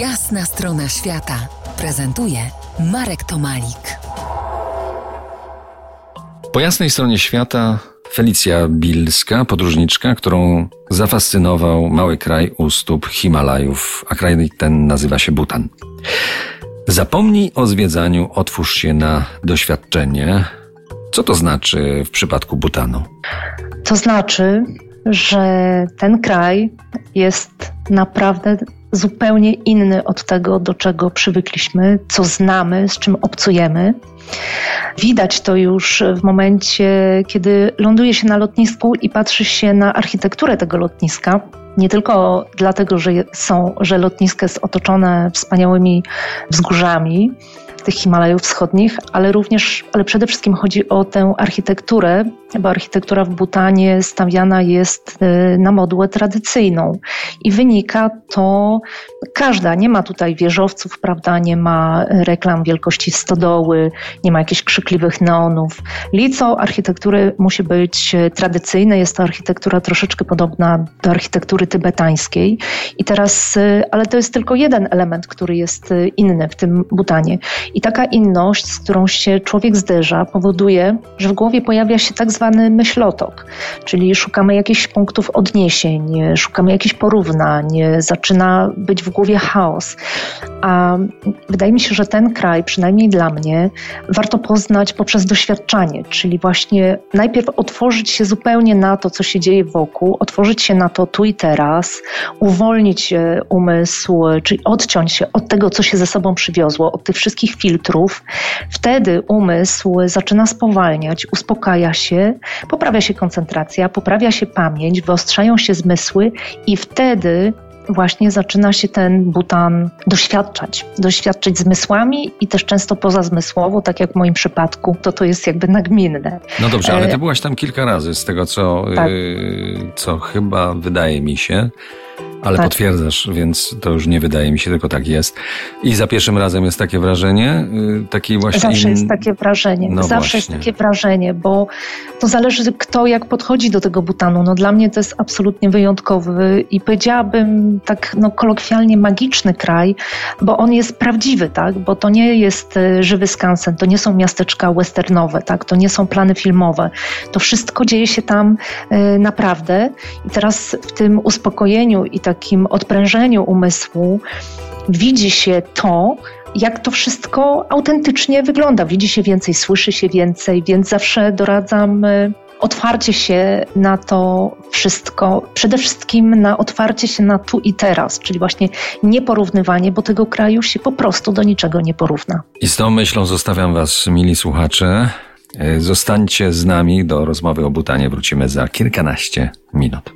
Jasna strona świata prezentuje Marek Tomalik. Po jasnej stronie świata Felicja Bilska, podróżniczka, którą zafascynował mały kraj u stóp Himalajów, a kraj ten nazywa się Butan. Zapomnij o zwiedzaniu, otwórz się na doświadczenie. Co to znaczy w przypadku Butanu? To znaczy, że ten kraj jest naprawdę zupełnie inny od tego, do czego przywykliśmy, co znamy, z czym obcujemy. Widać to już w momencie, kiedy ląduje się na lotnisku i patrzy się na architekturę tego lotniska. Nie tylko dlatego, że, są, że lotnisko jest otoczone wspaniałymi wzgórzami, tych Himalajów Wschodnich, ale również, ale przede wszystkim chodzi o tę architekturę, bo architektura w Butanie stawiana jest y, na modułę tradycyjną i wynika to każda, nie ma tutaj wieżowców, prawda, nie ma reklam wielkości stodoły, nie ma jakichś krzykliwych neonów. Lico architektury musi być tradycyjne, jest to architektura troszeczkę podobna do architektury tybetańskiej i teraz, y, ale to jest tylko jeden element, który jest y, inny w tym Butanie. I taka inność, z którą się człowiek zderza, powoduje, że w głowie pojawia się tak zwany myślotok, czyli szukamy jakichś punktów odniesień, szukamy jakichś porównań, zaczyna być w głowie chaos. A wydaje mi się, że ten kraj, przynajmniej dla mnie, warto poznać poprzez doświadczanie, czyli właśnie najpierw otworzyć się zupełnie na to, co się dzieje wokół, otworzyć się na to tu i teraz, uwolnić e, umysł, czyli odciąć się od tego, co się ze sobą przywiozło, od tych wszystkich filtrów. Wtedy umysł zaczyna spowalniać, uspokaja się, poprawia się koncentracja, poprawia się pamięć, wyostrzają się zmysły i wtedy właśnie zaczyna się ten butan doświadczać. Doświadczyć zmysłami i też często pozazmysłowo, tak jak w moim przypadku, to to jest jakby nagminne. No dobrze, ale ty e, byłaś tam kilka razy, z tego co, tak. yy, co chyba wydaje mi się. Ale tak. potwierdzasz, więc to już nie wydaje mi się, tylko tak jest. I za pierwszym razem jest takie wrażenie, y, takie właśnie... Zawsze jest takie wrażenie, no zawsze właśnie. jest takie wrażenie, bo to zależy kto jak podchodzi do tego butanu. No dla mnie to jest absolutnie wyjątkowy i powiedziałabym tak no, kolokwialnie magiczny kraj, bo on jest prawdziwy, tak? Bo to nie jest y, żywy skansen, to nie są miasteczka westernowe, tak? To nie są plany filmowe. To wszystko dzieje się tam y, naprawdę i teraz w tym uspokojeniu i takim odprężeniu umysłu widzi się to, jak to wszystko autentycznie wygląda. Widzi się więcej, słyszy się więcej, więc zawsze doradzam y, otwarcie się na to wszystko, przede wszystkim na otwarcie się na tu i teraz, czyli właśnie nieporównywanie, bo tego kraju się po prostu do niczego nie porówna. I z tą myślą zostawiam Was, mili słuchacze. Y, zostańcie z nami do rozmowy o Butanie. Wrócimy za kilkanaście minut.